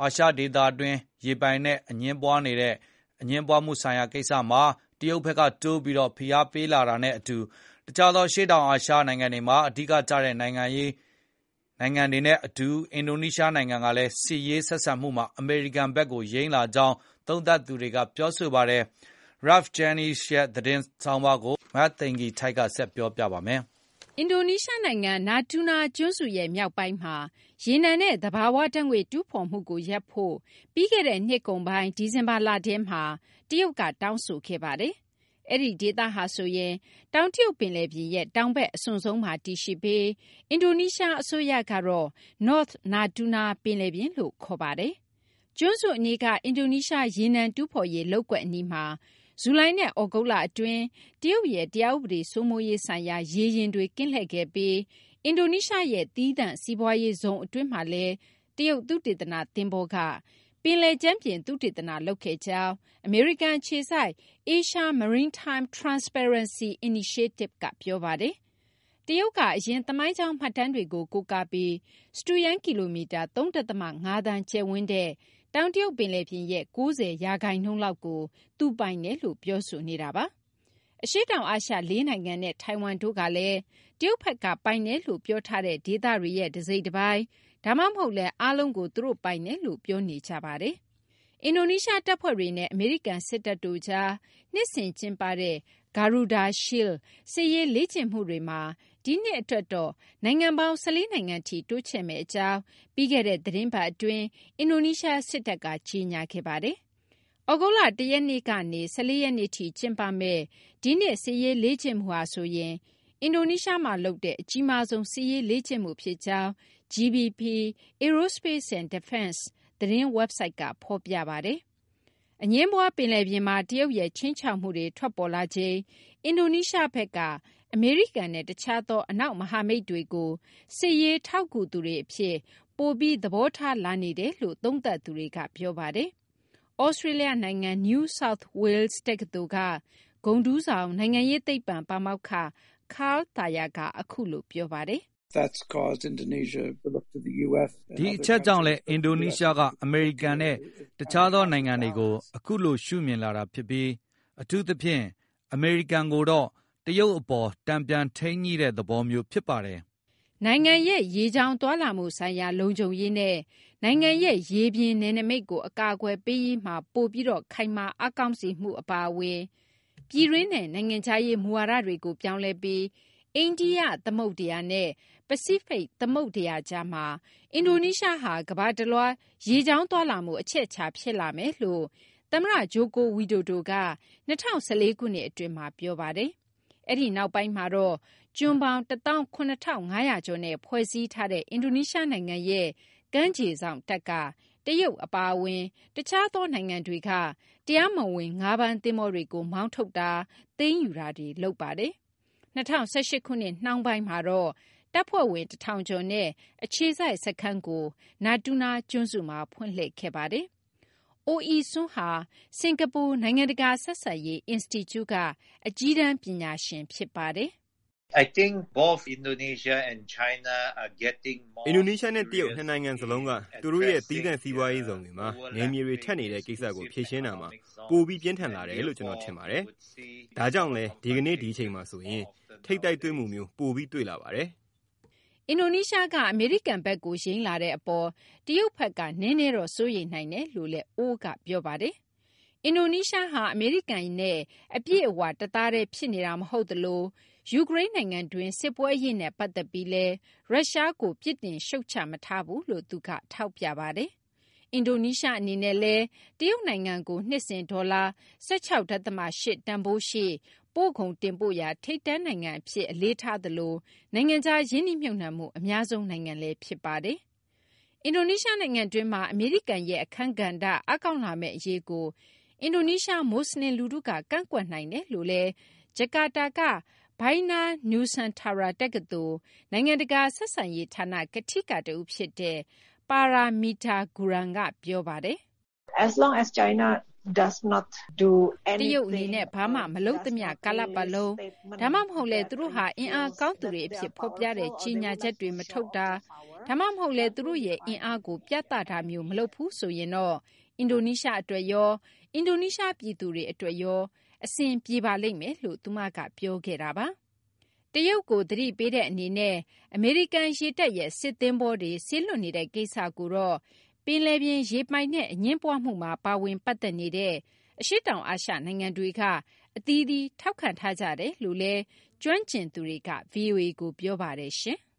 အာရှဒေသတွင်း ရေပိုင်နက်အငြင်းပွားမှုဆိုင်ရာကိစ္စမှာ တရုတ်ဘက်ကတိုးပြီး ဖိအားပေးလာတာနဲ့အတူ တခြားသော အရှေ့တောင်အာရှနိုင်ငံတွေမှာ အဓိကကျတဲ့ နိုင်ငံတွေနဲ့အတူ အင်ဒိုနီးရှားနိုင်ငံကလည်း စစ်ရေးဆက်ဆံမှုမှာ အမေရိကန်ဘက်ကို ယိမ်းလာကြောင်း သုံးသပ်သူတွေက ပြောဆိုပါတယ်။ Ralph Jennings ရဲ့ သတင်းဆောင်းပါးကို မသိင်္ဂီထိုက်ကတင်ပြပေးထားပါတယ်။ အင်ဒိုနီးရှားနိုင်ငံ နာတူးနားကျွန်းစုရဲ့ မြောက်ပိုင်းမှာ ရေနံနဲ့ သဘာဝဓာတ်ငွေ့ တူးဖော်မှုကိုရပ်ဖို့ ပြီးခဲ့တဲ့နှစ်ကုန်ပိုင်း ဒီဇင်ဘာလထဲမှာ တရုတ်က တောင်းဆိုခဲ့ပါတယ်။အဲဒီဒေသဟာဆိုရင် တောင်တရုတ်ပင်လယ်ပြင်ရဲ့ တောင်ဘက်အစွန်ဆုံးမှာ တည်ရှိပြီး အင်ဒိုနီးရှားအစိုးရကတော့ North Natuna ပင်လယ်ပြင်လို့ ခေါ်ပါတယ်။ကျွန်းစုအနီးက အင်ဒိုနီးရှား ရေနံတူးဖော်ရေးလုပ်ကွက်အနီးမှာ ဇူလိုင်နဲ့ သြဂုတ်လ အတွင်း တရုတ်ရဲ့ တရားဥပဒေ စိုးမိုးရေးဆိုင်ရာ ရေယာဉ်တွေ ကင်းလှည့်ခဲ့ပြီး အင်ဒိုနီးရှားရဲ့ သီးသန့် စီးပွားရေး ဇုံ အတွင်းမှာလည်း တရုတ် သုတေသန သဘောၤက ပင်လယ်ကြမ်းပြင် သုတေသန လုပ်ခဲ့ကြောင်း အမေရိကန် အခြေစိုက် Asia Maritime Transparency Initiative က ပြောပါတယ်။တရုတ်က အရင် သမိုင်းကြောင်း မှတ်တမ်းတွေကို ကိုးကားပြီး စတုရန်း ကီလိုမီတာ ၃ ဒသမ ၅ သန်း ကျယ်ဝန်းတဲ့ တောင်တရုတ်ပင်လယ်ပြင်ရဲ့ ၉၀ ရာခိုင်နှုန်းလောက်ကို သူပိုင်တယ်လို့ ပြောဆိုနေတာပါ။အရှေ့တောင်အာရှ ၄ နိုင်ငံနဲ့ ထိုင်ဝမ်တို့ကလည်း တရုတ်ဘက်က ပိုင်တယ်လို့ ပြောထားတဲ့ ဒေသတွေရဲ့ တစိတ်တပိုင်း ဒါမှမဟုတ်လည်း အားလုံးကို သူတို့ပိုင်တယ်လို့ ပြောနေကြပါတယ်။ အင်ဒိုနီးရှား တပ်ဖွဲ့တွေနဲ့ အမေရိကန် စစ်တပ်တို့ကြား နှစ်စဉ် ကျင်းပတဲ့ Garuda Shield စစ်ရေးလေ့ကျင့်မှုတွေမှာ ဒီနှစ် အတွက်တော့ နိုင်ငံပေါင်း ၁၄ နိုင်ငံထိ တိုးချဲ့မယ့် အကြောင်း ပြီးခဲ့တဲ့ သီတင်းပတ် အတွင်း အင်ဒိုနီးရှား စစ်တပ်က ကြေညာခဲ့ပါတယ်။သြဂုတ်လ ၁ ရက်နေ့ကနေ ၁၄ ရက်နေ့ထိ ကျင်းပမယ့် ဒီနှစ် စစ်ရေးလေ့ကျင့်မှုဟာဆိုရင် အင်ဒိုနီးရှားမှာ လုပ်တဲ့ အကြီးမားဆုံး စစ်ရေးလေ့ကျင့်မှု ဖြစ်ကြောင်း GBP Aerospace and Defense သတင်းဝက်ဘ်ဆိုက်ကဖော်ပြပါတယ်။အငြင်းပွား ပင်လယ်ပြင်မှာ တရုတ်ရဲ့ ခြိမ်းခြောက်မှုတွေ ထွက်ပေါ်လာချိန် အင်ဒိုနီးရှားဘက်က အမေရိကန်နဲ့ တခြားသော အနောက်မဟာမိတ်တွေကို စစ်ရေး ထောက်ကူသူတွေအဖြစ် ပိုပြီး သဘောထားလာနေတယ်လို့ သုံးသပ်သူတွေက ပြောပါတယ်။သြစတြေးလျနိုင်ငံ New South Wales တက္ကသိုလ်က ဂုဏ်ထူးဆောင် နိုင်ငံရေးသိပ္ပံပါမောက္ခ Karl Thayer က အခုလို ပြောပါတယ်။“ ဒီအချက်ကြောင့်လည်း အင်ဒိုနီးရှားက အမေရိကန်နဲ့ တခြားသောနိုင်ငံတွေကို အခုလို ရှုမြင်လာတာဖြစ်ပြီး အထူးသဖြင့် အမေရိကန်ကိုတော့ တရုတ်အပေါ် တန်ပြန်ထိန်းညှိတဲ့သဘောမျိုး ဖြစ်ပါတယ်။”နိုင်ငံရဲ့ ရေကြောင်းသွားလာမှုဆိုင်ရာ လုံခြုံရေးနဲ့ နိုင်ငံရဲ့ ရေပြင်နယ်နိမိတ်ကို အကာအကွယ်ပေးရေးမှာ ပိုပြီး ခိုင်မာအားကောင်းစေမှု အပါအဝင် ပြည်တွင်းနဲ့ နိုင်ငံခြားရေး မူဝါဒတွေကို ပြောင်းလဲပြီး အိန္ဒိယ သမုဒ္ဒရာနဲ့ ပစိဖိတ် သမုဒ္ဒရာကြားမှာ အင်ဒိုနီးရှားဟာ ကမ္ဘာတလွှား ရေကြောင်းသွားလာမှု အချက်အခြာဖြစ်လာမယ်လို့ သမ္မတ Joko Widodo က ၂၀၁၄ ခုနှစ် အတွင်းမှာ ပြောပါတယ်။အဲဒီနောက်ပိုင်းမှာတော့ ကျွန်းပေါင်း ၁၇,၅၀၀ ကျော်နဲ့ ဖွဲ့စည်းထားတဲ့ အင်ဒိုနီးရှား နိုင်ငံရဲ့ ကမ်းခြေစောင့်တပ်က တရုတ် အပါအဝင် တခြားသော နိုင်ငံတွေက တရားမဝင် ငါးဖမ်းသင်္ဘောတွေကို မောင်းထုတ်တာ၊သိမ်းယူတာတွေ လုပ်ပါတယ်။ ၂၀၁၈ ခုနှစ် နှောင်းပိုင်းမှာတော့ တပ်ဖွဲ့ဝင် ၁,၀၀၀ ကျော်နဲ့ အခြေစိုက်စခန်းကို နာတူးနားကျွန်းစုမှာ ဖွင့်လှစ်ခဲ့ပါတယ်။ Oh Ei Sun ဟာ စင်ကာပူ နိုင်ငံတကာဆက်ဆံရေး အင်စတီကျုက အကြီးတန်းပညာရှင် ဖြစ်ပါတယ်။“ အင်ဒိုနီးရှားနဲ့တရုတ်နှစ်နိုင်ငံစလုံးကသူတို့ရဲ့သီးသန့်စီးပွားရေးဇုံတွေမှာနယ်မြေတွေထပ်နေတဲ့ကိစ္စကိုဖြေရှင်းတာမှာပိုပြီးပြင်းထန်လာတယ်လို့ကျနော်ထင်ပါတယ်။ဒါကြောင့်လည်းဒီကနေ့ဒီအချိန်မှာဆိုရင်ထိပ်တိုက်တွေ့မှုမျိုးပိုပြီးတွေ့လာပါတယ်။”အင်ဒိုနီးရှားကအမေရိကန်ဘက်ကိုယိမ်းလာတဲ့အပေါ်တရုတ်ဘက်ကနည်းနည်းတော့စိုးရိမ်နိုင်တယ်လို့လည်း Oh ကပြောပါတယ်။ အင်ဒိုနီးရှားဟာ အမေရိကန်နဲ့ အပြည့်အဝ တသားတည်း ဖြစ်နေတာ မဟုတ်သလို ယူကရိန်းနိုင်ငံတွင်း စစ်ပွဲအရေးနဲ့ ပတ်သက်ပြီးလည်း ရုရှားကို ပြစ်တင်ရှုတ်ချမထားဘူးလို့ သူက ထောက်ပြပါတယ်။အင်ဒိုနီးရှား အနေနဲ့လည်း တရုတ်နိုင်ငံကို နှစ်စဉ် ဒေါ်လာ ၁၆ ဒသမ ၈ တန်ဖိုးရှိ ပို့ကုန်တင်ပို့ရာ ထိပ်တန်းနိုင်ငံအဖြစ် အလေးထားသလို နိုင်ငံခြား ရင်းနှီးမြှုပ်နှံမှု အများဆုံး နိုင်ငံလည်း ဖြစ်ပါတယ်။အင်ဒိုနီးရှားနိုင်ငံတွင်းမှာ အမေရိကန်ရဲ့ အခန်းကဏ္ဍ အားကောင်းလာမယ့်အရေးကို အင်ဒိုနီးရှားမွတ်စလင် လူထုက ကန့်ကွက်နိုင်တယ်လို့လည်း ဂျကာတာက Bina Nusantara တက္ကသိုလ် နိုင်ငံတကာ ဆက်ဆံရေးဌာန ကထိက တဦးဖြစ်တဲ့ Paramita Gurun က ပြောပါတယ်။“တတရုတ် အနေနဲ့ ဘာမှ မလုပ်သမျှ ကာလပတ်လုံး ဒါမှမဟုတ်လည်း သူတို့ဟာ အင်အားကောင်းသူတွေ အဖြစ် ဖော်ပြတဲ့ ကြေညာချက်တွေ မထုတ်တာ ဒါမှမဟုတ်လည်း သူတို့ရဲ့ အင်အားကို ပြသတာမျိုး မလုပ်ဘူးဆိုရင်တော့ အင်ဒိုနီးရှား အတွက်ရော အင်ဒိုနီးရှား ပြည်သူတွေ အတွက်ရော အဆင်ပြေပါလိမ့်မယ်လို့ သူမက ပြောခဲ့တာပါ တရုတ်ကို သတိပေးတဲ့ အနေနဲ့ အမေရိကန် ရေတပ်ရဲ့ စစ်သင်္ဘောတွေဆေးလွတ်နေတဲ့ ကိစ္စကိုတော့ ပင်လယ်ပြင် ရေပိုင်နဲ့အငင်းပွားမှုမှာ ပါဝင်ပတ်သက်နေတဲ့ အရှေ့တောင် အာရှ နိုင်ငံတွေက အသီးသီး ထောက်ခံထားကြတယ်လို့လည်း ကျွမ်းကျင်သူတွေက VOA ကို ပြောပါတယ်ရှင်။